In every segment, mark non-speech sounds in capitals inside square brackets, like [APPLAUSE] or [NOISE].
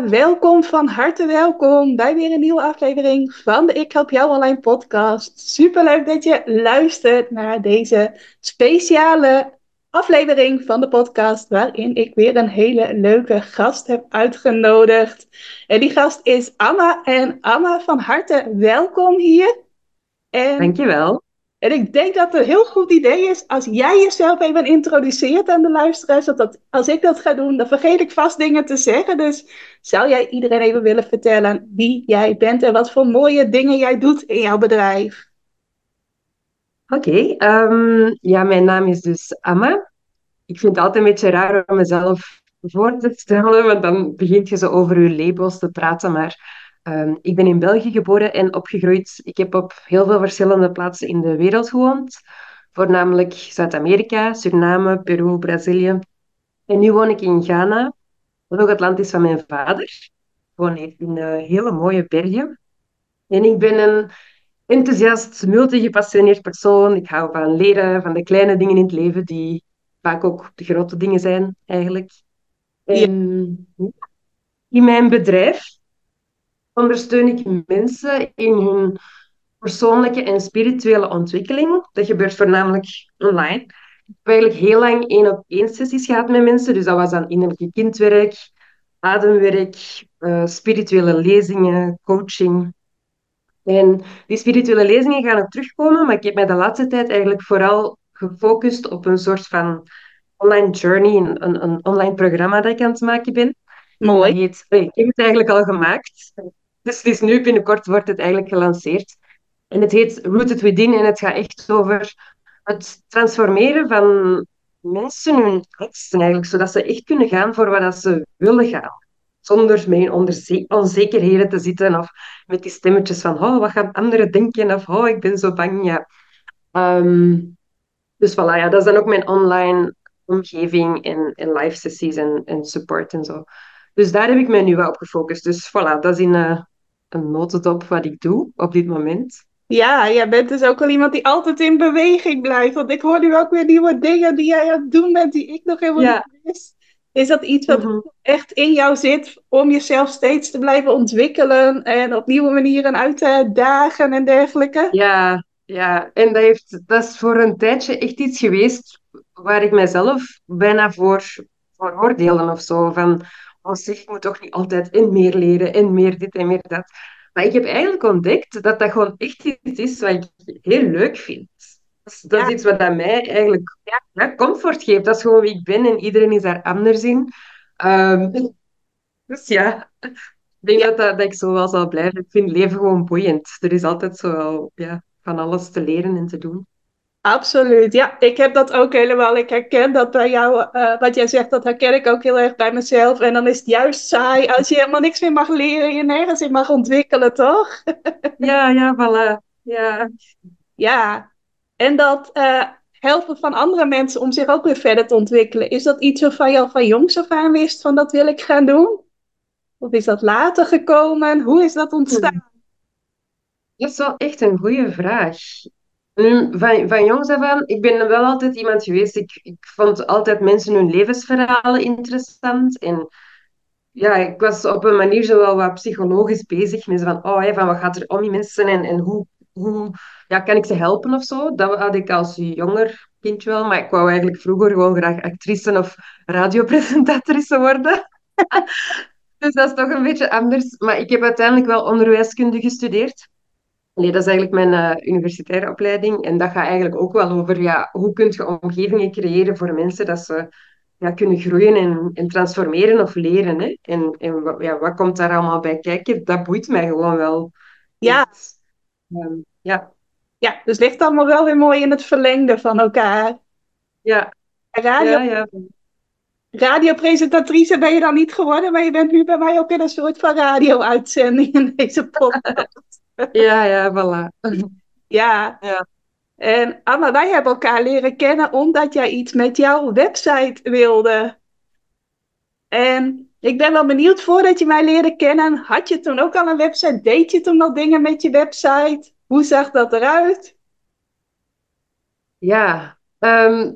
Welkom, van harte welkom bij weer een nieuwe aflevering van de Ik Help Jou Online podcast. Superleuk dat je luistert naar deze speciale aflevering van de podcast waarin ik weer een hele leuke gast heb uitgenodigd. En die gast is Amma en Amma van harte welkom hier. En Dankjewel. En ik denk dat het een heel goed idee is als jij jezelf even introduceert aan de luisteraars. Dat, als ik dat ga doen, dan vergeet ik vast dingen te zeggen. Dus zou jij iedereen even willen vertellen wie jij bent en wat voor mooie dingen jij doet in jouw bedrijf? Oké, ehm, ja, mijn naam is dus Amma. Ik vind het altijd een beetje raar om mezelf voor te stellen, want dan begint je zo over je labels te praten. Maar Ehm, ik ben in België geboren en opgegroeid. Ik heb op heel veel verschillende plaatsen in de wereld gewoond. Voornamelijk Zuid-Amerika, Suriname, Peru, Brazilië. En nu woon ik in Ghana, wat ook het land is van mijn vader. Ik woon hier in uh, hele mooie bergen. En ik ben een enthousiast, multigepassioneerd persoon. Ik hou van leren, van de kleine dingen in het leven, die vaak ook de grote dingen zijn, eigenlijk. En in mijn bedrijf ondersteun ik mensen in hun persoonlijke en spirituele ontwikkeling. Dat gebeurt voornamelijk online. Ik heb eigenlijk heel lang één op één sessies gehad met mensen. Dus dat was dan innerlijke kindwerk, ademwerk, uh, spirituele lezingen, coaching. En die spirituele lezingen gaan ook terugkomen, maar ik heb mij de laatste tijd eigenlijk vooral gefocust op een soort van online journey, een, een online programma dat ik aan het maken ben. Mooi. Ik heb het eigenlijk al gemaakt. Dus het is nu binnenkort wordt het eigenlijk gelanceerd. En het heet Rooted Within en het gaat echt over het transformeren van mensen hun angsten eigenlijk, zodat ze echt kunnen gaan voor wat ze willen gaan. Zonder met onzekerheden te zitten of met die stemmetjes van oh, wat gaan anderen denken of oh, ik ben zo bang. Ja. Um, dus voilà, ja, dat is dan ook mijn online omgeving en, en live sessies en, en support en zo. Dus daar heb ik mij nu wel op gefocust. Dus voilà, dat is in, uh, een notendop wat ik doe op dit moment. Ja, jij bent dus ook wel iemand die altijd in beweging blijft. Want ik hoor nu ook weer nieuwe dingen die jij aan het doen bent, die ik nog helemaal ja. niet wist. Is dat iets wat mhm. echt in jou zit om jezelf steeds te blijven ontwikkelen en op nieuwe manieren uit te dagen en dergelijke? Ja, ja. en dat, heeft, dat is voor een tijdje echt iets geweest waar ik mezelf bijna voor, voor oordeelde of zo. Van, zeg, ik moet toch niet altijd in meer leren, en meer dit en meer dat. Maar ik heb eigenlijk ontdekt dat dat gewoon echt iets is wat ik heel leuk vind. Dat is, dat is iets wat aan mij eigenlijk ja, comfort geeft. Dat is gewoon wie ik ben en iedereen is daar anders in. Um, [LAUGHS] dus ja, ik denk dat, dat, ik zo wel zal blijven. Ik vind leven gewoon boeiend. Er is altijd zo ja, van alles te leren en te doen. Absoluut, ja. Ik heb dat ook helemaal. Ik herken dat bij jou, uh, wat jij zegt, dat herken ik ook heel erg bij mezelf. En dan is het juist saai als je helemaal niks meer mag leren, je nergens in mag ontwikkelen, toch? [LAUGHS] ja, ja, voilà. Ja. Ja, en dat uh, helpen van andere mensen om zich ook weer verder te ontwikkelen. Is dat iets waarvan je al van jongs af aan wist van dat wil ik gaan doen? Of is dat later gekomen? Hoe is dat ontstaan? Dat is wel echt een goede vraag. Van, van jongs af aan, ik ben wel altijd iemand geweest, ik, ik vond altijd mensen hun levensverhalen interessant. En ja, ik was op een manier zo wel wat psychologisch bezig met van, oh, hey, van wat gaat er om die mensen en, en hoe, hoe ja, kan ik ze helpen of zo. Dat had ik als jonger kindje wel, maar ik wou eigenlijk vroeger gewoon graag actrice of radiopresentatrice worden. [LAUGHS] dus dat is toch een beetje anders. Maar ik heb uiteindelijk wel onderwijskunde gestudeerd. Nee, dat is eigenlijk mijn uh, universitaire opleiding. En dat gaat eigenlijk ook wel over ja, hoe kun je omgevingen creëren voor mensen dat ze ja, kunnen groeien en, en transformeren of leren. Hè? En, en ja, wat komt daar allemaal bij kijken? Dat boeit mij gewoon wel. Ja. Um, ja. Ja, dus ligt allemaal wel weer mooi in het verlengde van elkaar. Ja. Radio, ja, ja. radiopresentatrice ben je dan niet geworden, maar je bent nu bij mij ook in een soort van radio-uitzending in deze podcast. [LAUGHS] Ja, ja, voilà. [LAUGHS] Ja. Ja. En Anna, wij hebben elkaar leren kennen omdat jij iets met jouw website wilde. En ik ben wel benieuwd, voordat je mij leerde kennen, had je toen ook al een website? Deed je toen al dingen met je website? Hoe zag dat eruit? Ja, ehm,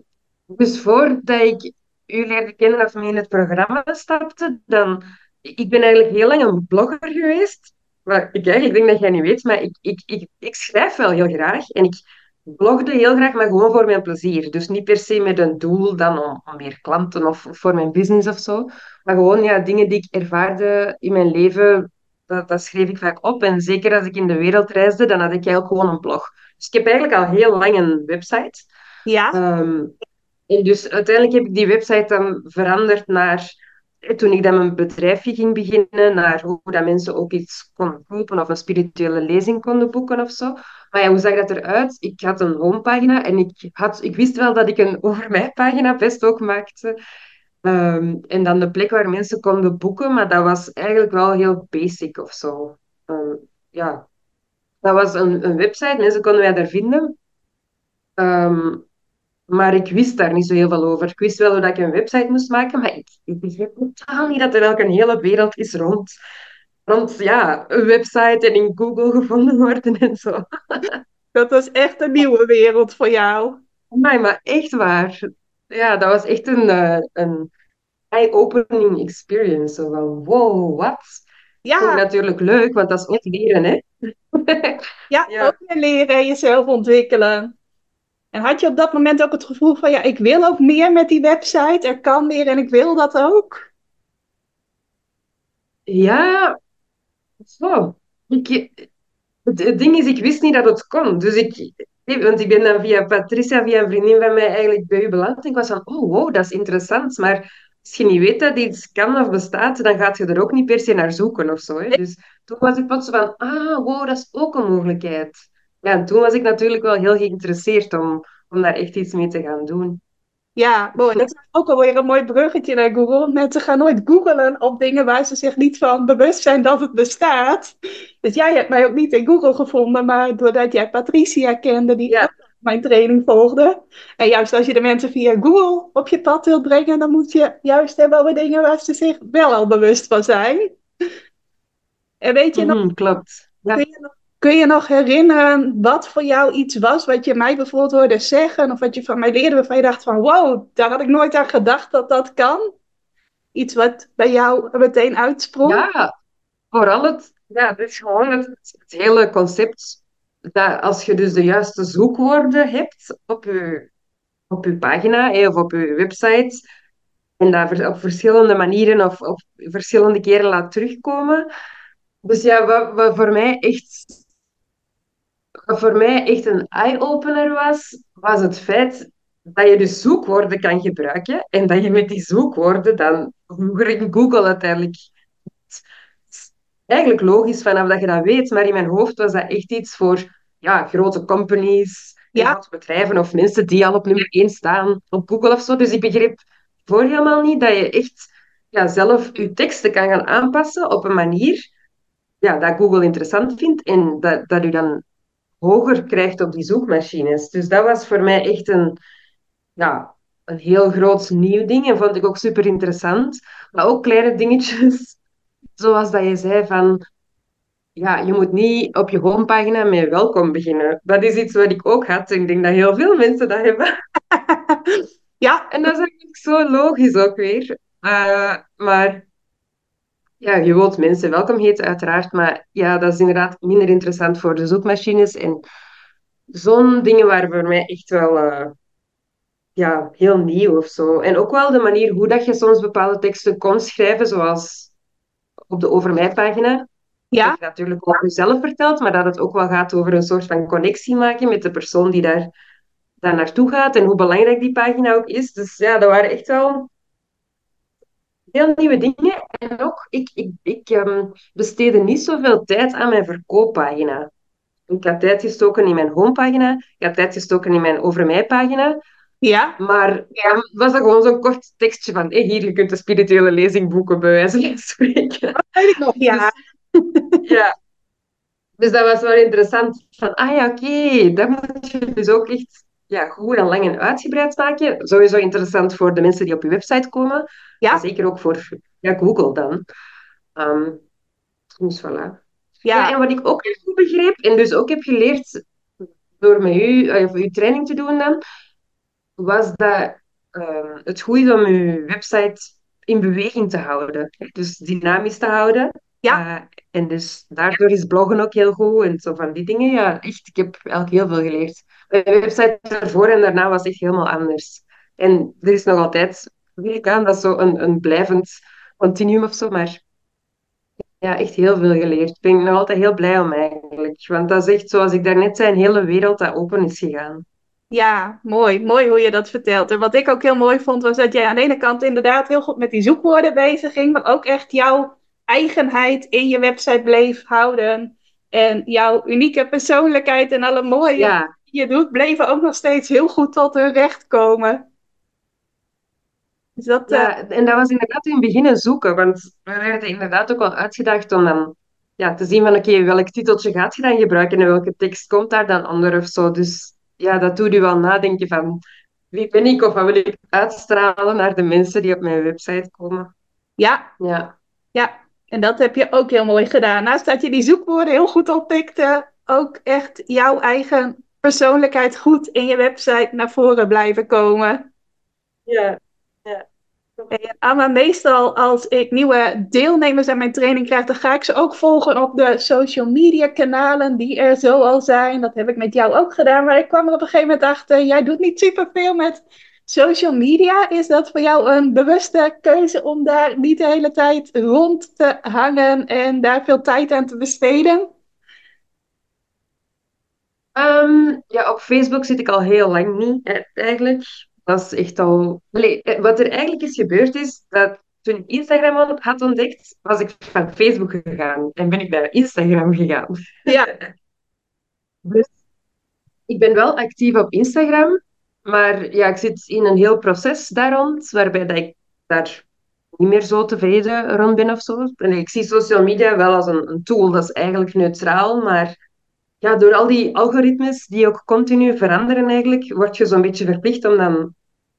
dus voordat ik u leerde kennen of mee in het programma stapte, dan... Ik ben eigenlijk heel lang een blogger geweest. Wat ik eigenlijk denk dat jij niet weet, maar ik, ik, ik, ik schrijf wel heel graag. En ik blogde heel graag, maar gewoon voor mijn plezier. Dus niet per se met een doel dan om, om meer klanten of voor mijn business of zo. Maar gewoon ja, dingen die ik ervaarde in mijn leven, dat, dat schreef ik vaak op. En zeker als ik in de wereld reisde, dan had ik eigenlijk gewoon een blog. Dus ik heb eigenlijk al heel lang een website. Ja, Ehm, en dus uiteindelijk heb ik die website dan veranderd naar, toen ik dan mijn bedrijfje ging beginnen, naar hoe dat mensen ook iets konden kopen of een spirituele lezing konden boeken of zo. Maar ja, hoe zag dat eruit? Ik had een homepagina en ik, had, ik wist wel dat ik een [LAUGHS] over mij pagina best ook maakte. Ehm, en dan de plek waar mensen konden boeken, maar dat was eigenlijk wel heel basic of zo. Ehm, ja, dat was een, een website, mensen konden mij daar vinden. Ehm, maar ik wist daar niet zo heel veel over. Ik wist wel hoe dat ik een website moest maken, maar ik, ik begreep totaal niet dat er ook een hele wereld is rond, rond ja, een website en in Google gevonden worden en zo. [LAUGHS] dat was echt een nieuwe wereld voor jou. Maar, maar echt waar. Ja, dat was echt een, eh, een eye-opening experience. Zo van, wow, wat? Vond ik Ja, natuurlijk leuk, want dat is ook leren, hè? [LAUGHS] ja, Ja. ook leren en jezelf ontwikkelen. En had je op dat moment ook het gevoel van, ja, ik wil ook meer met die website, er kan meer en ik wil dat ook? Ja, zo. Ik, Het, het ding is, ik wist niet dat het kon. Dus ik, want ik ben dan via Patricia, via een vriendin van mij, eigenlijk bij u beland. En ik was van, oh wow, dat is interessant. Maar als je niet weet dat iets kan of bestaat, dan gaat je er ook niet per se naar zoeken of zo. Hè? Dus toen was ik plots van, ah wow, dat is ook een mogelijkheid. Ja, en toen was ik natuurlijk wel heel geïnteresseerd om, om daar echt iets mee te gaan doen. Ja, mooi. Dat is ook alweer een mooi bruggetje naar Google. Mensen gaan nooit googlen op dingen waar ze zich niet van bewust zijn dat het bestaat. Dus jij hebt mij ook niet in Google gevonden, maar doordat jij Patricia kende, die Ja, mijn training volgde. En juist als je de mensen via Google op je pad wilt brengen, dan moet je juist hebben over dingen waar ze zich wel al bewust van zijn. En weet je nog, mhm, klopt. Ja. kun je nog, kun je nog herinneren wat voor jou iets was wat je mij bijvoorbeeld hoorde zeggen, of wat je van mij leerde, waarvan je dacht van wow, daar had ik nooit aan gedacht dat dat kan? Iets wat bij jou meteen uitsprong? Ja, vooral het, ja, het is gewoon het, hele concept dat als je dus de juiste zoekwoorden hebt op je, op je pagina eh, of op je website en dat ver- op verschillende manieren of op verschillende keren laat terugkomen. Dus ja, wat voor mij echt, wat voor mij echt een eye-opener was, was het feit dat je dus zoekwoorden kan gebruiken en dat je met die zoekwoorden dan vroeger in Google uiteindelijk eigenlijk logisch vanaf dat je dat weet, maar in mijn hoofd was dat echt iets voor ja, grote companies, Ja, grote bedrijven of mensen die al op nummer 1 staan op Google of zo. Dus ik begreep voor helemaal niet dat je echt ja, zelf je teksten kan gaan aanpassen op een manier ja, dat Google interessant vindt en dat, dat u dan hoger krijgt op die zoekmachines. Dus dat was voor mij echt een, ja, een heel groot nieuw ding en vond ik ook super interessant. Maar ook kleine dingetjes, [LAUGHS] zoals dat je zei van ja, je moet niet op je homepagina met welkom beginnen. Dat is iets wat ik ook had. Ik denk dat heel veel mensen dat hebben. [LAUGHS] ja, En dat is eigenlijk zo logisch ook weer. Eh, maar ja, je wilt mensen welkom heten, uiteraard. Maar ja, dat is inderdaad minder interessant voor de zoekmachines. En zo'n dingen waren voor mij echt wel eh, ja, heel nieuw of zo. En ook wel de manier hoe dat je soms bepaalde teksten kon schrijven, zoals op de Over Mij pagina. dat ja, je natuurlijk over jezelf vertelt, maar dat het ook wel gaat over een soort van connectie maken met de persoon die daar, daar naartoe gaat en hoe belangrijk die pagina ook is. Dus ja, dat waren echt wel heel nieuwe dingen. En ook, ik, ik, ik ehm, besteedde niet zoveel tijd aan mijn verkooppagina. Ik had tijd gestoken in mijn homepagina, ik had tijd gestoken in mijn Over Mij pagina, Ja, Maar ja, was dat gewoon zo'n kort tekstje van hey, hier, je kunt de spirituele lezing boeken, bij wijze van spreken. weet ik nog. Ja, Dus, [LAUGHS] ja. dus dat was wel interessant. Van, ah ja, oké, dat moet je dus ook echt ja, goed en lang en uitgebreid maken. Sowieso interessant voor de mensen die op je website komen. ja, zeker ook voor ja, Google dan. Ehm, dus voilà. Ja, ja, en wat ik ook heel goed begreep, en dus ook heb geleerd door met u, eh, of uw training te doen dan, was dat ehm, het goed is om je website in beweging te houden. Dus dynamisch te houden. ja, Eh, en dus daardoor is bloggen ook heel goed en zo van die dingen. Ja, echt, ik heb eigenlijk heel veel geleerd. Mijn website ervoor en daarna was echt helemaal anders. En er is nog altijd, ik aan, dat is zo een, een blijvend continuum of zo, maar ja, echt heel veel geleerd. Ik ben nog altijd heel blij om eigenlijk. Want dat is echt, zoals ik daarnet zei, een hele wereld dat open is gegaan. ja, mooi. Mooi hoe je dat vertelt. En wat ik ook heel mooi vond, was dat jij aan de ene kant inderdaad heel goed met die zoekwoorden bezig ging, maar ook echt jouw eigenheid in je website bleef houden. En jouw unieke persoonlijkheid en alle mooie Ja, je doet, bleven ook nog steeds heel goed tot hun recht komen. Dus dat, eh, Ja, en dat was inderdaad in het begin zoeken, want we werden inderdaad ook wel uitgedaagd om dan ja, te zien van oké, welk titeltje gaat je dan gebruiken en welke tekst komt daar dan onder of zo. Dus ja, dat doet u wel nadenken van wie ben ik of wat wil ik uitstralen naar de mensen die op mijn website komen. ja, Ja, Ja, en dat heb je ook heel mooi gedaan. Naast dat je die zoekwoorden heel goed oppikte, ook echt jouw eigen persoonlijkheid goed in je website naar voren blijven komen. ja, ja. En Amma, meestal als ik nieuwe deelnemers aan mijn training krijg, dan ga ik ze ook volgen op de social media kanalen die er zo al zijn. Dat heb ik met jou ook gedaan, maar ik kwam er op een gegeven moment achter, jij doet niet superveel met social media. Is dat voor jou een bewuste keuze om daar niet de hele tijd rond te hangen en daar veel tijd aan te besteden? Ehm, ja, op Facebook zit ik al heel lang niet, eigenlijk. Dat is echt al... Allee, eh, wat er eigenlijk is gebeurd is, dat toen ik Instagram had had ontdekt, was ik van Facebook gegaan. En ben ik naar Instagram gegaan. Ja, [LAUGHS] Dus ik ben wel actief op Instagram, maar ja, ik zit in een heel proces daar rond, waarbij dat ik daar niet meer zo tevreden rond ben of zo. En ik zie social media wel als een, een tool, dat is eigenlijk neutraal, maar ja, door al die algoritmes die ook continu veranderen eigenlijk, word je zo'n beetje verplicht om dan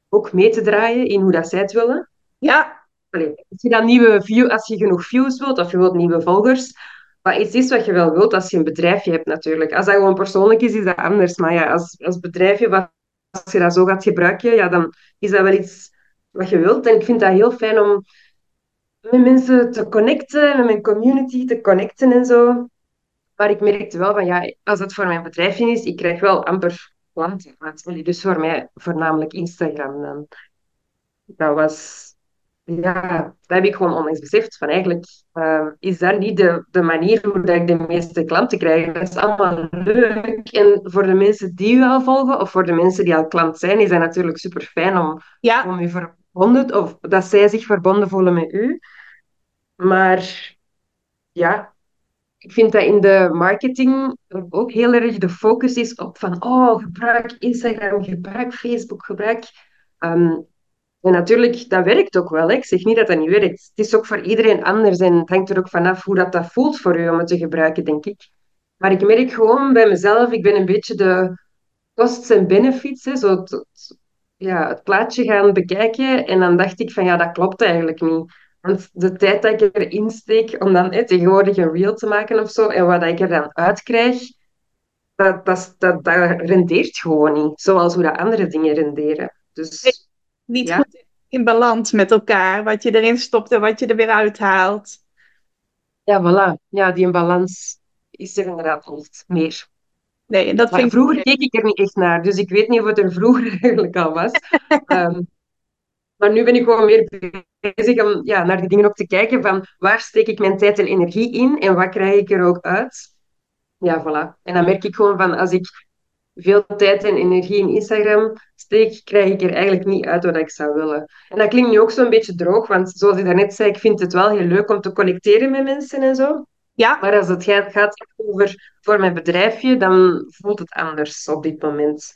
ook mee te draaien in hoe dat zij het willen. ja, Allee, als je dan nieuwe view, als je genoeg views wilt of je wilt nieuwe volgers, wat iets is wat je wel wilt als je een bedrijfje hebt natuurlijk. Als dat gewoon persoonlijk is, is dat anders. Maar ja, als, als bedrijfje, wat- als je dat zo gaat gebruiken, ja, dan is dat wel iets wat je wilt. En ik vind dat heel fijn om met mensen te connecten, met mijn community te connecten en zo. Maar ik merkte wel van, ja, als het voor mijn bedrijfje is, ik krijg wel amper klanten. Want, Dus voor mij voornamelijk Instagram dan. Dat was, ja, dat heb ik gewoon onlangs beseft. Van eigenlijk eh, is dat niet de, de manier hoe dat ik de meeste klanten krijg. Dat is allemaal leuk. En voor de mensen die u al volgen, of voor de mensen die al klant zijn, is dat natuurlijk super fijn om, ja, om u verbonden, of dat zij zich verbonden voelen met u. Maar ja, ik vind dat in de marketing ook heel erg de focus is op van, oh, gebruik Instagram, gebruik Facebook, gebruik... Ehm, en natuurlijk, dat werkt ook wel. Ik zeg niet dat dat niet werkt. Het is ook voor iedereen anders en het hangt er ook vanaf hoe dat, dat voelt voor u om het te gebruiken, denk ik. Maar ik merk gewoon bij mezelf, ik ben een beetje de costs en benefits, hè, zo het- ja, het plaatje gaan bekijken. En dan dacht ik van, ja, dat klopt eigenlijk niet. Want de tijd dat ik erin steek om dan tegenwoordig een reel te maken of zo, en wat ik er dan uitkrijg, dat, dat, dat, dat rendeert gewoon niet. Zoals hoe dat andere dingen renderen. Dus niet ja, goed in balans met elkaar. Wat je erin stopt en wat je er weer uithaalt. ja, voilà. Ja, die balans is er inderdaad niet meer. Nee, en dat Maar vind ik vroeger keek ik er niet echt naar, dus ik weet niet of het er vroeger [LAUGHS] eigenlijk al was. [LAUGHS] Ehm, maar nu ben ik gewoon meer bezig om ja, naar die dingen ook te kijken van waar steek ik mijn tijd en energie in en wat krijg ik er ook uit. Ja, voilà. En dan merk ik gewoon van als ik veel tijd en energie in Instagram steek, krijg ik er eigenlijk niet uit wat ik zou willen. En dat klinkt nu ook zo'n beetje droog, want zoals ik daarnet zei, ik vind het wel heel leuk om te connecteren met mensen en zo. ja, Maar als het gaat gaat over voor mijn bedrijfje, dan voelt het anders op dit moment.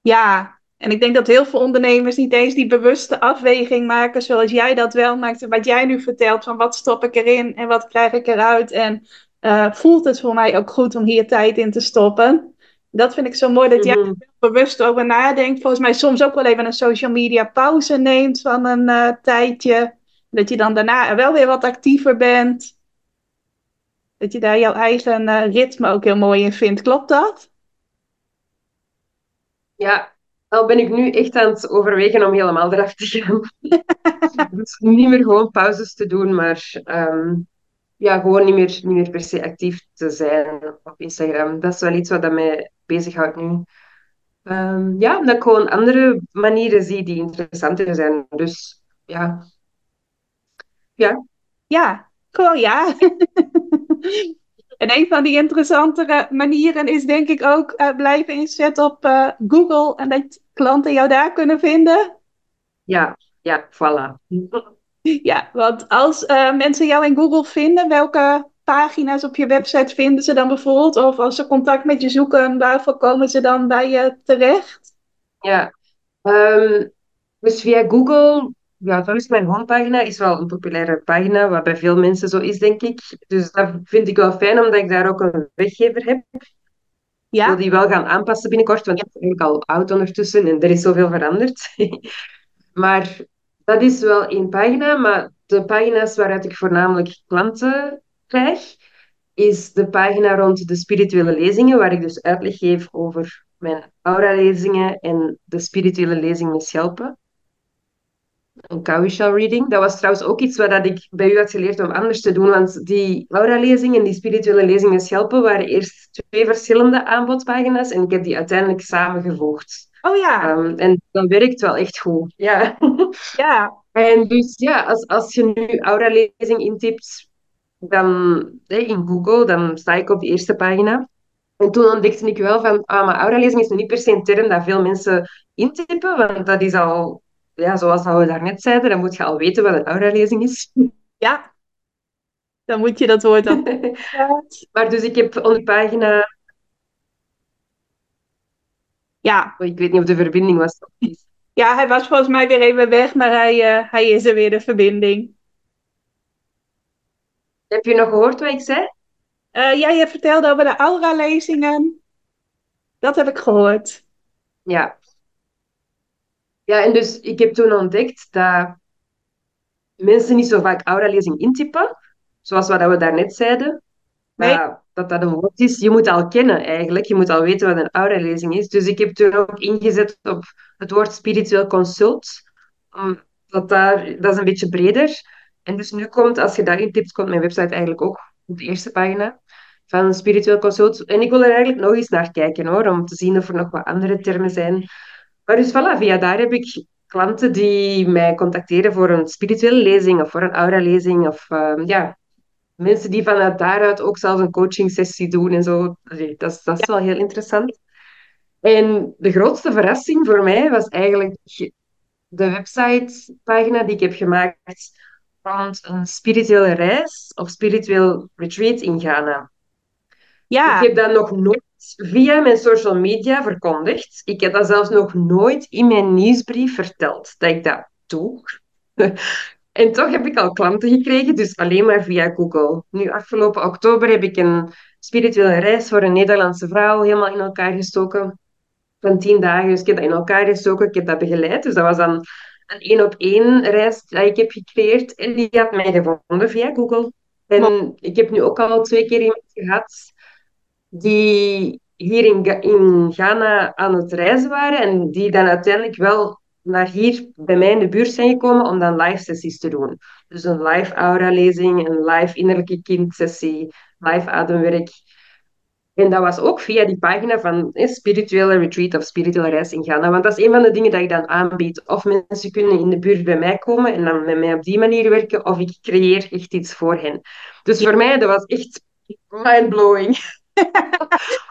ja, En ik denk dat heel veel ondernemers niet eens die bewuste afweging maken zoals jij dat wel maakt. Wat jij nu vertelt van wat stop ik erin en wat krijg ik eruit. En uh, voelt het voor mij ook goed om hier tijd in te stoppen. Dat vind ik zo mooi dat jij er bewust over nadenkt. Volgens mij soms ook wel even een social media pauze neemt van een uh, tijdje. Dat je dan daarna wel weer wat actiever bent. Dat je daar jouw eigen uh, ritme ook heel mooi in vindt. Klopt dat? Ja, al ben ik nu echt aan het overwegen om helemaal eraf te gaan. [LAUGHS] dus niet meer gewoon pauzes te doen, maar um, ja, gewoon niet meer, niet meer per se actief te zijn op Instagram. Dat is wel iets wat dat mij bezighoudt nu. Um, ja, dat ik gewoon andere manieren zie die interessanter zijn. Dus ja. Ja. Ja, gewoon ja. [LAUGHS] En een van die interessantere manieren is denk ik ook uh, blijven inzetten op uh, Google en dat klanten jou daar kunnen vinden. Ja, ja, voilà. [LAUGHS] Ja, want als uh, mensen jou in Google vinden, welke pagina's op je website vinden ze dan bijvoorbeeld? Of als ze contact met je zoeken, waarvoor komen ze dan bij je terecht? Ja, um, dus via Google ja, volgens mijn homepagina is wel een populaire pagina, wat bij veel mensen zo is, denk ik. Dus dat vind ik wel fijn, omdat ik daar ook een weggever heb. Ja. Ik wil die wel gaan aanpassen binnenkort, want ik ben eigenlijk al oud ondertussen en er is zoveel veranderd. [LAUGHS] maar dat is wel één pagina, maar de pagina's waaruit ik voornamelijk klanten krijg, is de pagina rond de spirituele lezingen, waar ik dus uitleg geef over mijn aura-lezingen en de spirituele lezing met schelpen een Kawisha reading. Dat was trouwens ook iets wat ik bij u had geleerd om anders te doen, want die aura-lezing en die spirituele lezingen schelpen waren eerst twee verschillende aanbodpagina's en ik heb die uiteindelijk samengevoegd. Oh ja. Um, en dat werkt wel echt goed. Ja. [LAUGHS] Ja. en dus ja, als, als je nu aura-lezing intipt dan, in Google, dan sta ik op de eerste pagina. En toen ontdekte ik wel van, ah, maar aura-lezing is nu niet per se een term dat veel mensen intippen, want dat is al ja, zoals we daarnet zeiden, dan moet je al weten wat een aura-lezing is. [LAUGHS] Ja, dan moet je dat woord dan. [LAUGHS] maar dus ik heb op de pagina... Ja. Oh, ik weet niet of de verbinding was. Ja, hij was volgens mij weer even weg, maar hij, uh, hij is er weer, de verbinding. Heb je nog gehoord wat ik zei? Uh, ja, je vertelde over de aura-lezingen. Dat heb ik gehoord. Ja, ja, en dus ik heb toen ontdekt dat mensen niet zo vaak aura-lezing intypen, zoals wat we daarnet zeiden. Maar dat dat een woord is, je moet al kennen eigenlijk. Je moet al weten wat een aura-lezing is. Dus ik heb toen ook ingezet op het woord spiritueel consult. Dat, daar, dat is een beetje breder. En dus nu komt, als je daarin typt, komt mijn website eigenlijk ook op de eerste pagina van spiritueel consult. En ik wil er eigenlijk nog eens naar kijken hoor, om te zien of er nog wat andere termen zijn maar dus voilà, via daar heb ik klanten die mij contacteren voor een spirituele lezing of voor een aura-lezing. Of uh, ja, mensen die vanuit daaruit ook zelfs een coaching sessie doen en zo. dat, is, dat is wel heel interessant. En de grootste verrassing voor mij was eigenlijk de website-pagina die ik heb gemaakt rond een spirituele reis of spiritueel retreat in Ghana. Ja. Ik heb dat nog nooit via mijn social media verkondigd. Ik heb dat zelfs nog nooit in mijn nieuwsbrief verteld, dat ik dat doe. [LAUGHS] en toch heb ik al klanten gekregen, dus alleen maar via Google. Nu, afgelopen oktober heb ik een spirituele reis voor een Nederlandse vrouw helemaal in elkaar gestoken. Van tien dagen, dus ik heb dat in elkaar gestoken, ik heb dat begeleid. Dus dat was dan een één-op-één reis die ik heb gecreëerd. En die had mij gevonden via Google. En ik heb nu ook al twee keer iemand gehad die hier in, Ghana aan het reizen waren en die dan uiteindelijk wel naar hier bij mij in de buurt zijn gekomen om dan live sessies te doen. Dus een live aura-lezing, een live innerlijke kind-sessie, live ademwerk. En dat was ook via die pagina van eh, spirituele retreat of spirituele reis in Ghana. Want dat is een van de dingen dat ik dan aanbied. Of mensen kunnen in de buurt bij mij komen en dan met mij op die manier werken, of ik creëer echt iets voor hen. Dus voor mij, dat was echt mind-blowing.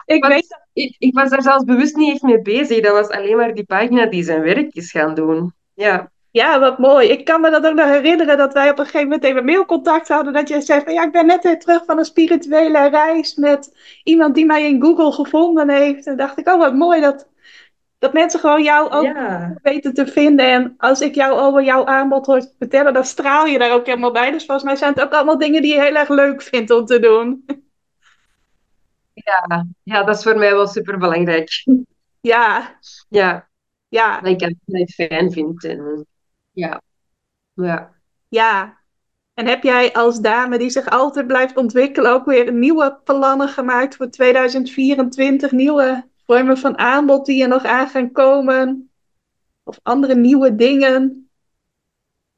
Ik, weet ik, ik, was daar zelfs bewust niet echt mee bezig. Dat was alleen maar die pagina die zijn werk is gaan doen. Ja. Ja, wat mooi. Ik kan me dat ook nog herinneren dat wij op een gegeven moment even mailcontact hadden. Dat jij zei van ja, ik ben net weer terug van een spirituele reis met iemand die mij in Google gevonden heeft. En dacht ik, oh wat mooi dat, Dat mensen gewoon jou ook Ja, weten te vinden. En als ik jou over jouw aanbod hoor vertellen, dan straal je daar ook helemaal bij. Dus volgens mij zijn het ook allemaal dingen die je heel erg leuk vindt om te doen. Ja, ja, dat is voor mij wel super belangrijk. Ja, Ja, ja, dat ik het fijn vind. En, ja, ja. ja. En heb jij als dame die zich altijd blijft ontwikkelen ook weer nieuwe plannen gemaakt voor 2024? Nieuwe vormen van aanbod die er nog aan gaan komen? Of andere nieuwe dingen?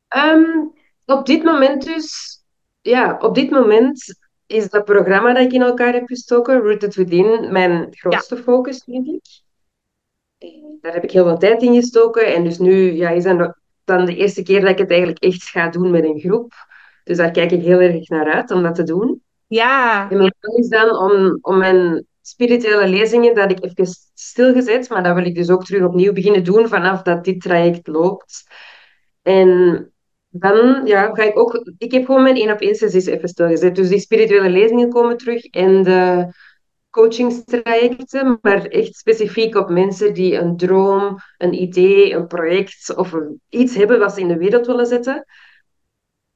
Ehm, op dit moment dus, ja, op dit moment is dat programma dat ik in elkaar heb gestoken, Rooted Within, mijn Ja, grootste focus, denk ik. Daar heb ik heel veel tijd in gestoken. En dus nu ja, is dat dan de eerste keer dat ik het eigenlijk echt ga doen met een groep. Dus daar kijk ik heel erg naar uit om dat te doen. ja, En mijn plan is dan om, om mijn spirituele lezingen, dat ik even stilgezet, maar dat wil ik dus ook terug opnieuw beginnen doen vanaf dat dit traject loopt. En dan ja, ga ik ook... Ik heb gewoon mijn één op één sessies even stilgezet. Dus die spirituele lezingen komen terug en de coachingstrajecten, maar echt specifiek op mensen die een droom, een idee, een project of iets hebben wat ze in de wereld willen zetten,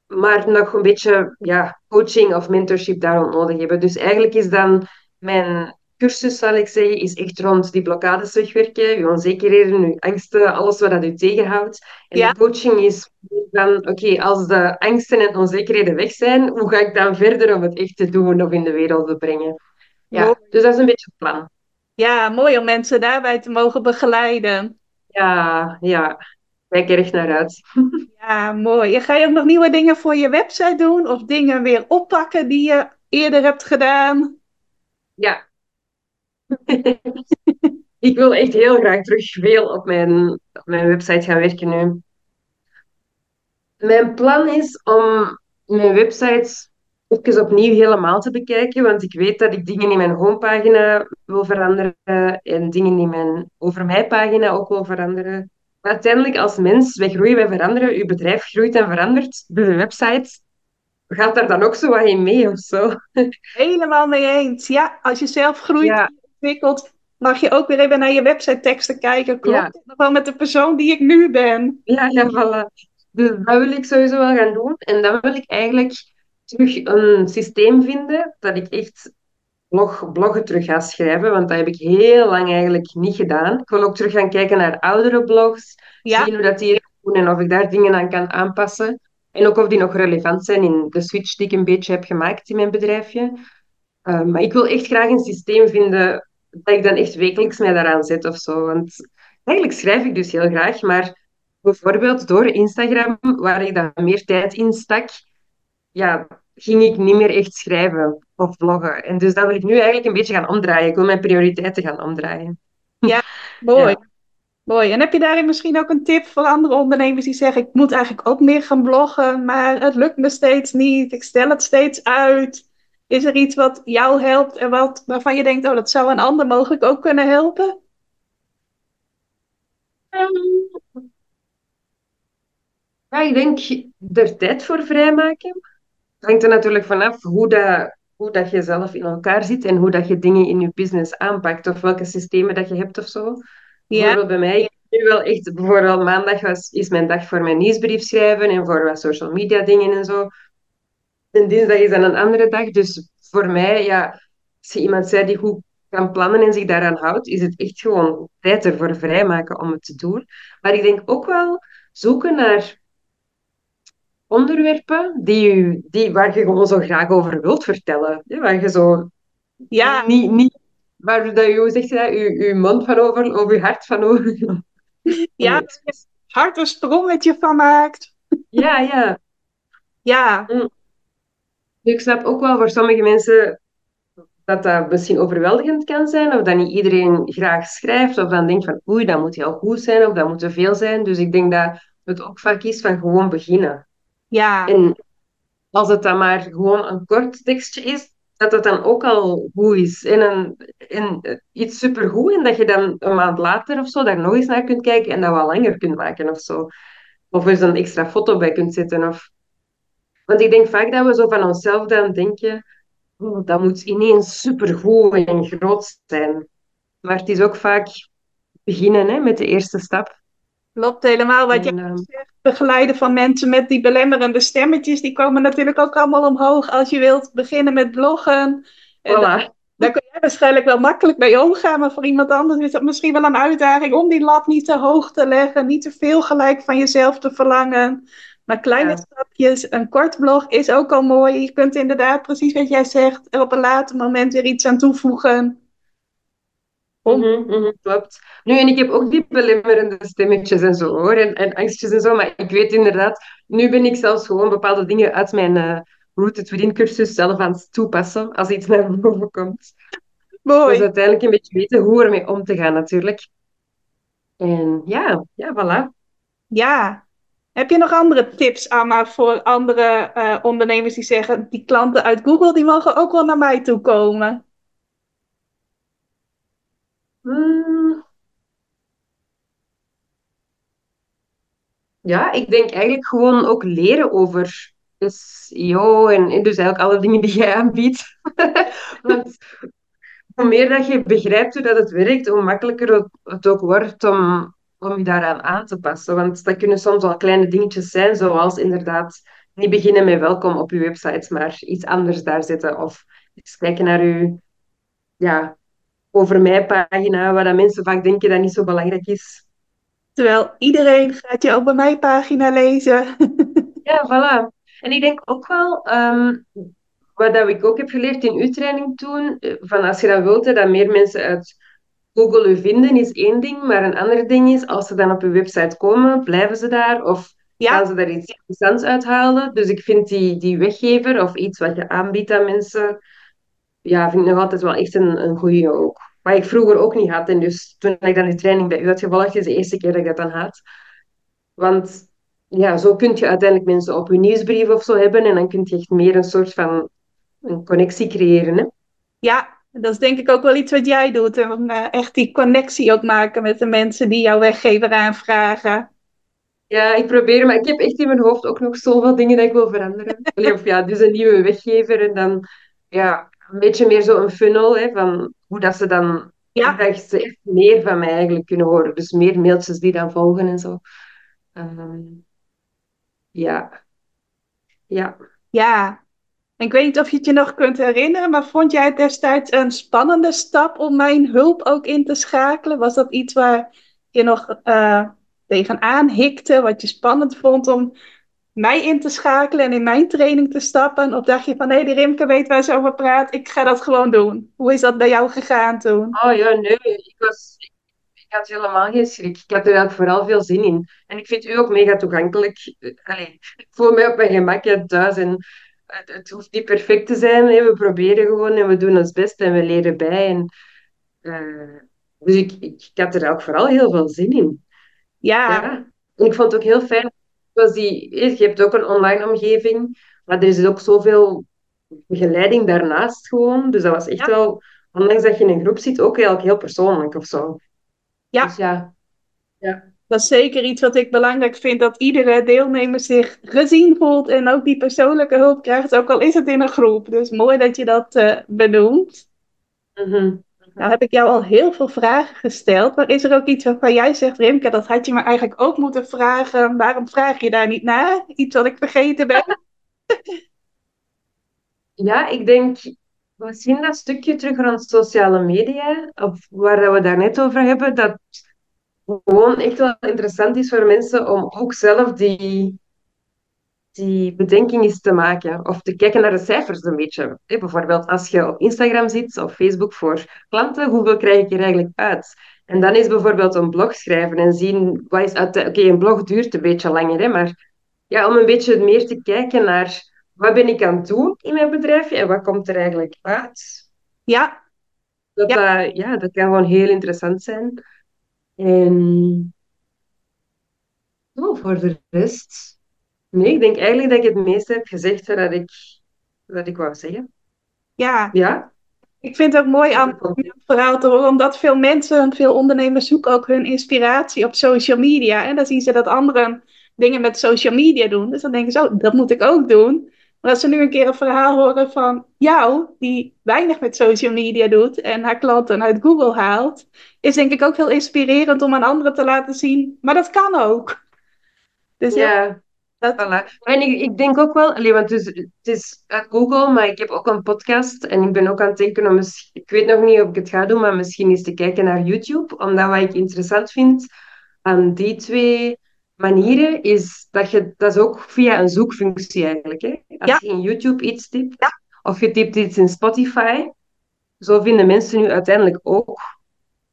maar nog een beetje ja, coaching of mentorship daarom nodig hebben. Dus eigenlijk is dan mijn cursus, zal ik zeggen, is echt rond die blokkades wegwerken, je onzekerheden, je angsten, alles wat dat u tegenhoudt. En ja, de coaching is van, oké, als de angsten en onzekerheden weg zijn, hoe ga ik dan verder om het echt te doen of in de wereld te brengen? mooi. Ja, dus dat is een beetje het plan. Ja, mooi om mensen daarbij te mogen begeleiden. Ja, ja, kijk er echt naar uit. [LAUGHS] Ja, mooi. En ga je ook nog nieuwe dingen voor je website doen? Of dingen weer oppakken die je eerder hebt gedaan? Ja, ik wil echt heel graag terug veel op mijn, op mijn website gaan werken nu. Mijn plan is om mijn website even opnieuw helemaal te bekijken, want ik weet dat ik dingen in mijn homepagina wil veranderen en dingen in mijn over mij pagina ook wil veranderen. Maar uiteindelijk, als mens, wij groeien, wij veranderen, uw bedrijf groeit en verandert, de website gaat daar dan ook zo wat in mee of zo? Helemaal mee eens. Ja, als je zelf groeit Ja, en ontwikkelt, mag je ook weer even naar je website teksten kijken. Klopt ja. nog wel met de persoon die ik nu ben? Ja, ja, voilà. Dus dat wil ik sowieso wel gaan doen. En dan wil ik eigenlijk terug een systeem vinden dat ik echt blog, bloggen terug ga schrijven. Want dat heb ik heel lang eigenlijk niet gedaan. Ik wil ook terug gaan kijken naar oudere blogs, Ja, zien hoe dat die doen en of ik daar dingen aan kan aanpassen. En ook of die nog relevant zijn in de switch die ik een beetje heb gemaakt in mijn bedrijfje. Uh, maar ik wil echt graag een systeem vinden dat ik dan echt wekelijks mij daaraan zet of zo. Want eigenlijk schrijf ik dus heel graag, maar bijvoorbeeld door Instagram, waar ik dan meer tijd in stak, ja, ging ik niet meer echt schrijven of vloggen. En dus dat wil ik nu eigenlijk een beetje gaan omdraaien. Ik wil mijn prioriteiten gaan omdraaien. ja, [LAUGHS] mooi. Ja. Mooi. En heb je daarin misschien ook een tip voor andere ondernemers die zeggen: Ik moet eigenlijk ook meer gaan bloggen, maar het lukt me steeds niet. Ik stel het steeds uit. Is er iets wat jou helpt en wat, waarvan je denkt: Oh, dat zou een ander mogelijk ook kunnen helpen? Ehm, ja, ik denk er tijd voor vrijmaken. Het hangt er natuurlijk vanaf hoe dat, hoe dat je zelf in elkaar zit en hoe dat je dingen in je business aanpakt of welke systemen dat je hebt of zo. Ja, Bijvoorbeeld bij mij, nu wel echt, bijvoorbeeld maandag was, is mijn dag voor mijn nieuwsbrief schrijven en voor wat social media dingen en zo. En dinsdag is dan een andere dag. Dus voor mij, ja, als je iemand zei die goed kan plannen en zich daaraan houdt, is het echt gewoon tijd ervoor vrijmaken om het te doen. Maar ik denk ook wel zoeken naar onderwerpen die u, die, waar je gewoon zo graag over wilt vertellen. Waar je zo ja, niet, niet waar dat je, zegt dat, je, je mond van over, of je hart van over. [LAUGHS] Ja, hard een sprongetje van maakt. Ja, ja. Ja, Mm. Ik snap ook wel voor sommige mensen dat dat misschien overweldigend kan zijn, of dat niet iedereen graag schrijft, of dan denkt van oei, dat moet heel goed zijn, of dat moet te veel zijn. Dus ik denk dat het ook vaak is van gewoon beginnen. ja, En als het dan maar gewoon een kort tekstje is, dat het dan ook al goed is. En, een, en iets supergoed, en dat je dan een maand later of zo daar nog eens naar kunt kijken en dat wat langer kunt maken of zo. Of er een extra foto bij kunt zetten. Of... Want ik denk vaak dat we zo van onszelf dan denken, oh, dat moet ineens supergoed en groot zijn. Maar het is ook vaak beginnen hè, met de eerste stap. Klopt helemaal wat En, ehm, zegt. Begeleiden van mensen met die belemmerende stemmetjes, die komen natuurlijk ook allemaal omhoog als je wilt beginnen met bloggen. Voilà. daar kun jij waarschijnlijk wel makkelijk mee omgaan, maar voor iemand anders is dat misschien wel een uitdaging om die lat niet te hoog te leggen, niet te veel gelijk van jezelf te verlangen. Maar kleine Ja. stapjes, een kort blog is ook al mooi. Je kunt inderdaad, precies wat jij zegt, er op een later moment weer iets aan toevoegen. Mhm, klopt. Nu, en ik heb ook die belemmerende stemmetjes en zo hoor, en, en angstjes en zo, maar ik weet inderdaad, nu ben ik zelfs gewoon bepaalde dingen uit mijn eh Rooted Within cursus zelf aan het toepassen als iets naar boven komt. Dus mooi. uiteindelijk een beetje weten hoe ermee om te gaan natuurlijk. En ja, ja, voilà. Ja. Heb je nog andere tips, Anna, voor andere eh, ondernemers die zeggen, die klanten uit Google, die mogen ook wel naar mij toe komen? Hmm, ja, ik denk eigenlijk gewoon ook leren over SEO en, en dus eigenlijk alle dingen die jij aanbiedt. [LAUGHS] Want hoe meer dat je begrijpt hoe dat het werkt, hoe makkelijker het ook wordt om, om je daaraan aan te passen. Want dat kunnen soms al kleine dingetjes zijn, zoals inderdaad niet beginnen met welkom op je website, maar iets anders daar zetten. Of eens kijken naar je ja, over mij pagina, waar dat mensen vaak denken dat niet zo belangrijk is. Terwijl iedereen gaat je ook bij mijn pagina lezen. [LAUGHS] Ja, voilà. En ik denk ook wel, ehm, wat dat ik ook heb geleerd in uw training toen, eh, van als je dan wilt dat meer mensen uit Google u vinden, is één ding. Maar een ander ding is, als ze dan op uw website komen, blijven ze daar of gaan ze daar iets interessants uithalen? Dus ik vind die, die weggever of iets wat je aanbiedt aan mensen, ja, vind ik nog altijd wel echt een, een goede ook. Wat ik vroeger ook niet had. En dus toen ik dan die training bij u had gevolgd, is de eerste keer dat ik dat dan had. Want ja, zo kun je uiteindelijk mensen op je nieuwsbrief of zo hebben en dan kun je echt meer een soort van een connectie creëren. Hè? ja, dat is denk ik ook wel iets wat jij doet. En eh, echt die connectie ook maken met de mensen die jouw weggever aanvragen. Ja, ik probeer, maar ik heb echt in mijn hoofd ook nog zoveel dingen dat ik wil veranderen. [LAUGHS] Of ja, dus een nieuwe weggever en dan ja, een beetje meer zo een funnel hè, van hoe dat ze dan, hoe Ja, dat ze echt meer van mij eigenlijk kunnen horen. Dus meer mailtjes die dan volgen en zo. Ehm, ja, ja. ja. Ik weet niet of je het je nog kunt herinneren, maar vond jij het destijds een spannende stap om mijn hulp ook in te schakelen? Was dat iets waar je nog eh tegenaan hikte, wat je spannend vond om mij in te schakelen en in mijn training te stappen? Of dacht je van, hé, die Rimke weet waar ze over praat, ik ga dat gewoon doen. Hoe is dat bij jou gegaan toen? Oh ja, nee, ik was, had helemaal geen schrik. Ik had er vooral veel zin in. En ik vind u ook mega toegankelijk. Allee, ik voel mij op mijn gemak thuis. En het, het hoeft niet perfect te zijn. Hè. We proberen gewoon en we doen ons best en we leren bij. En, eh, dus ik, ik, ik had er ook vooral heel veel zin in. Ja, Ja. En ik vond het ook heel fijn. Die, je hebt ook een online omgeving. Maar er is ook zoveel begeleiding daarnaast gewoon. Dus dat was echt ja, wel, ondanks dat je in een groep zit, ook eigenlijk heel persoonlijk of zo. Dus ja. ja. Dat is zeker iets wat ik belangrijk vind, dat iedere deelnemer zich gezien voelt en ook die persoonlijke hulp krijgt, ook al is het in een groep. Dus mooi dat je dat eh, benoemt. Mhm. Nou heb ik jou al heel veel vragen gesteld, maar is er ook iets waarvan jij zegt, Rimke, dat had je me eigenlijk ook moeten vragen. Waarom vraag je daar niet naar? Iets wat ik vergeten ben? [LAUGHS] Ja, ik denk misschien dat stukje terug rond sociale media, of waar we daar net over hebben, dat gewoon echt wel interessant is voor mensen om ook zelf die, die bedenking eens te maken. Of te kijken naar de cijfers een beetje. Eh, Bijvoorbeeld als je op Instagram zit of Facebook voor klanten, hoeveel krijg ik er eigenlijk uit? En dan is bijvoorbeeld een blog schrijven en zien wat is uit. Oké, een blog duurt een beetje langer, hè, maar ja, om een beetje meer te kijken naar wat ben ik aan het doen in mijn bedrijf en wat komt er eigenlijk uit. Ja, Dat, ja, dat, ja, dat kan gewoon heel interessant zijn. En oh, voor de rest, nee, ik denk eigenlijk dat ik het meeste heb gezegd dat ik, dat ik wou zeggen. ja. Ja? Ik vind het ook mooi aan het verhaal te horen, omdat veel mensen, veel ondernemers zoeken ook hun inspiratie op social media. En dan zien ze dat anderen dingen met social media doen. Dus dan denken ze, oh, dat moet ik ook doen. Maar als ze nu een keer een verhaal horen van jou, die weinig met social media doet en haar klanten uit Google haalt, is denk ik ook heel inspirerend om aan anderen te laten zien. Maar dat kan ook. Dus ja. Dat... Voilà. En ik, ik, denk ook wel, allee, want het is, het is uit Google, maar ik heb ook een podcast en ik ben ook aan het denken om, ik weet nog niet of ik het ga doen, maar misschien eens te kijken naar YouTube, omdat wat ik interessant vind aan die twee manieren is dat je, dat is ook via een zoekfunctie eigenlijk. Hè? Als je in YouTube iets typt, ja. of je typt iets in Spotify, zo vinden mensen nu uiteindelijk ook.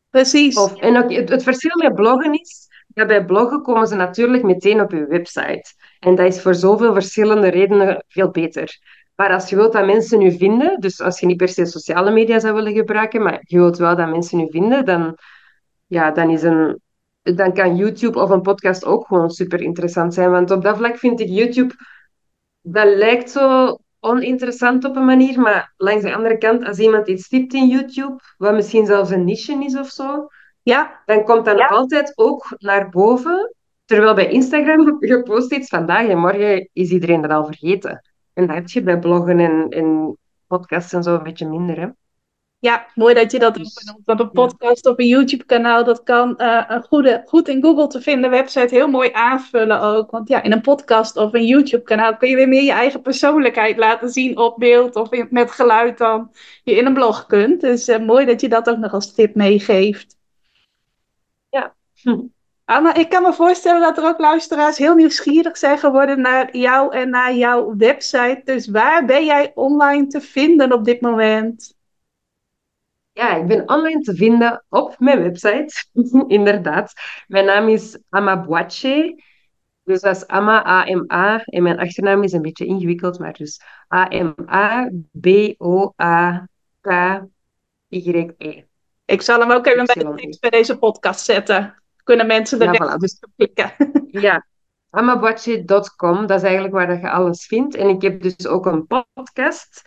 Precies. Of, en ook, het, het verschil met bloggen is, ja, bij bloggen komen ze natuurlijk meteen op je website. En dat is voor zoveel verschillende redenen veel beter. Maar als je wilt dat mensen u vinden, dus als je niet per se sociale media zou willen gebruiken, maar je wilt wel dat mensen u vinden, dan, ja, dan, is een, dan kan YouTube of een podcast ook gewoon super interessant zijn. Want op dat vlak vind ik YouTube, dat lijkt zo oninteressant op een manier, maar langs de andere kant, als iemand iets typt in YouTube, wat misschien zelfs een niche is of zo, ja. dan komt dat nog altijd ook naar boven. Terwijl bij Instagram, je post iets vandaag en morgen is iedereen dat al vergeten. En dat heb je bij bloggen en, en podcasts en zo een beetje minder, hè. Ja, mooi dat je dat ook benoemt. Want een podcast of een YouTube-kanaal, dat kan uh, een goede, goed in Google te vinden website heel mooi aanvullen ook. Want ja, in een podcast of een YouTube-kanaal kun je weer meer je eigen persoonlijkheid laten zien op beeld of met geluid dan je in een blog kunt. Dus uh, mooi dat je dat ook nog als tip meegeeft. Ja. Hm. Anna, ik kan me voorstellen dat er ook luisteraars heel nieuwsgierig zijn geworden naar jou en naar jouw website. Dus waar ben jij online te vinden op dit moment? Ja, ik ben online te vinden op mijn website, [LAUGHS] inderdaad. Mijn naam is Amabuache. Dus dat is Ama, A-M-A. En mijn achternaam is een beetje ingewikkeld, maar dus A-M-A-B-O-A-K-Y-E. Ik zal hem ook even bij de tekst bij deze podcast zetten. Kunnen mensen er ja, voilà, dus, klikken. [LAUGHS] Ja, amabuache.com, dat is eigenlijk waar je alles vindt. En ik heb dus ook een podcast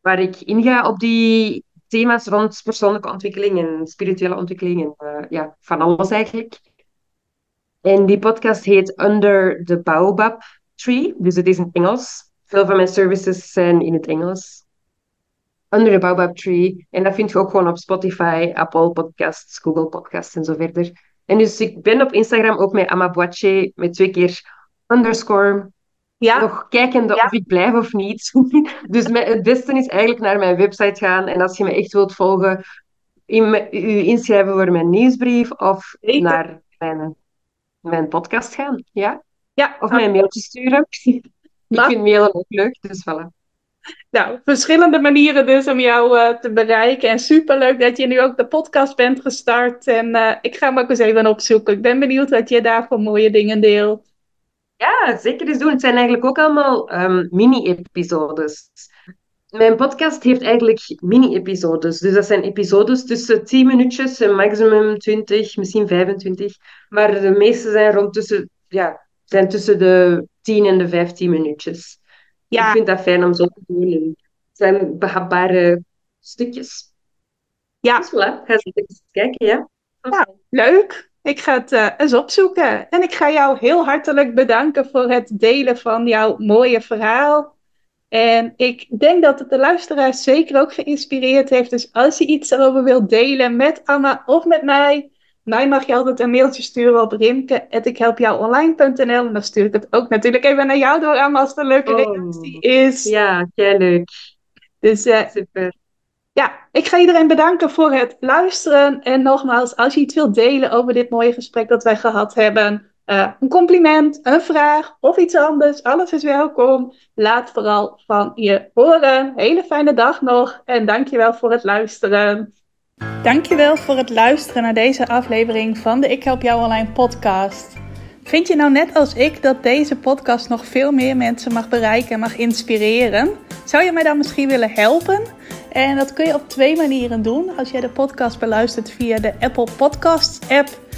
waar ik inga op die thema's rond persoonlijke ontwikkeling en spirituele ontwikkeling en uh, ja, van alles eigenlijk. En die podcast heet Under the Baobab Tree, dus het is in Engels. Veel van mijn services zijn in het Engels. Under the Baobab Tree. En dat vind je ook gewoon op Spotify, Apple Podcasts, Google Podcasts en zo verder. En dus ik ben op Instagram ook met Amabuache met twee keer underscore ja. nog kijkende of ik blijf of niet. [LAUGHS] dus het beste is eigenlijk naar mijn website gaan. En als je me echt wilt volgen, in, u inschrijven voor mijn nieuwsbrief of naar mijn, mijn podcast gaan. Ja? Ja. Of mij een mailtje sturen. [LAUGHS] ik vind mailen ook leuk, dus voilà. Nou, verschillende manieren dus om jou uh, te bereiken. En superleuk dat je nu ook de podcast bent gestart. En uh, ik ga hem ook eens even opzoeken. Ik ben benieuwd wat je daar voor mooie dingen deelt. Ja, zeker eens doen. Het zijn eigenlijk ook allemaal um, mini-episodes. Mijn podcast heeft eigenlijk mini-episodes. Dus dat zijn episodes tussen 10 minuutjes en maximum 20, misschien 25. Maar de meeste zijn rond tussen, ja, zijn tussen de 10 en de 15 minuutjes. Ja. Ik vind dat fijn om zo te doen. het zijn behapbare stukjes. Ja. Dus voilà, ga eens kijken, ja. ja leuk. Ik ga het uh, eens opzoeken. En ik ga jou heel hartelijk bedanken voor het delen van jouw mooie verhaal. En ik denk dat het de luisteraars zeker ook geïnspireerd heeft. Dus als je iets erover wilt delen met Anna of met mij, mij mag je altijd een mailtje sturen op rimke.ikhelpjouonline.nl en dan stuur ik het ook natuurlijk even naar jou door, Anna, als het een leuke oh. reactie is. Ja, kei leuk. Dus uh, Super. Ja, ik ga iedereen bedanken voor het luisteren. En nogmaals, als je iets wilt delen over dit mooie gesprek dat wij gehad hebben, uh, een compliment, een vraag of iets anders, alles is welkom. Laat vooral van je horen. Hele fijne dag nog en dankjewel voor het luisteren. Dankjewel voor het luisteren naar deze aflevering van de Ik Help Jou Online podcast. Vind je nou net als ik dat deze podcast nog veel meer mensen mag bereiken en mag inspireren? Zou je mij dan misschien willen helpen? En dat kun je op twee manieren doen. Als jij de podcast beluistert via de Apple Podcasts app,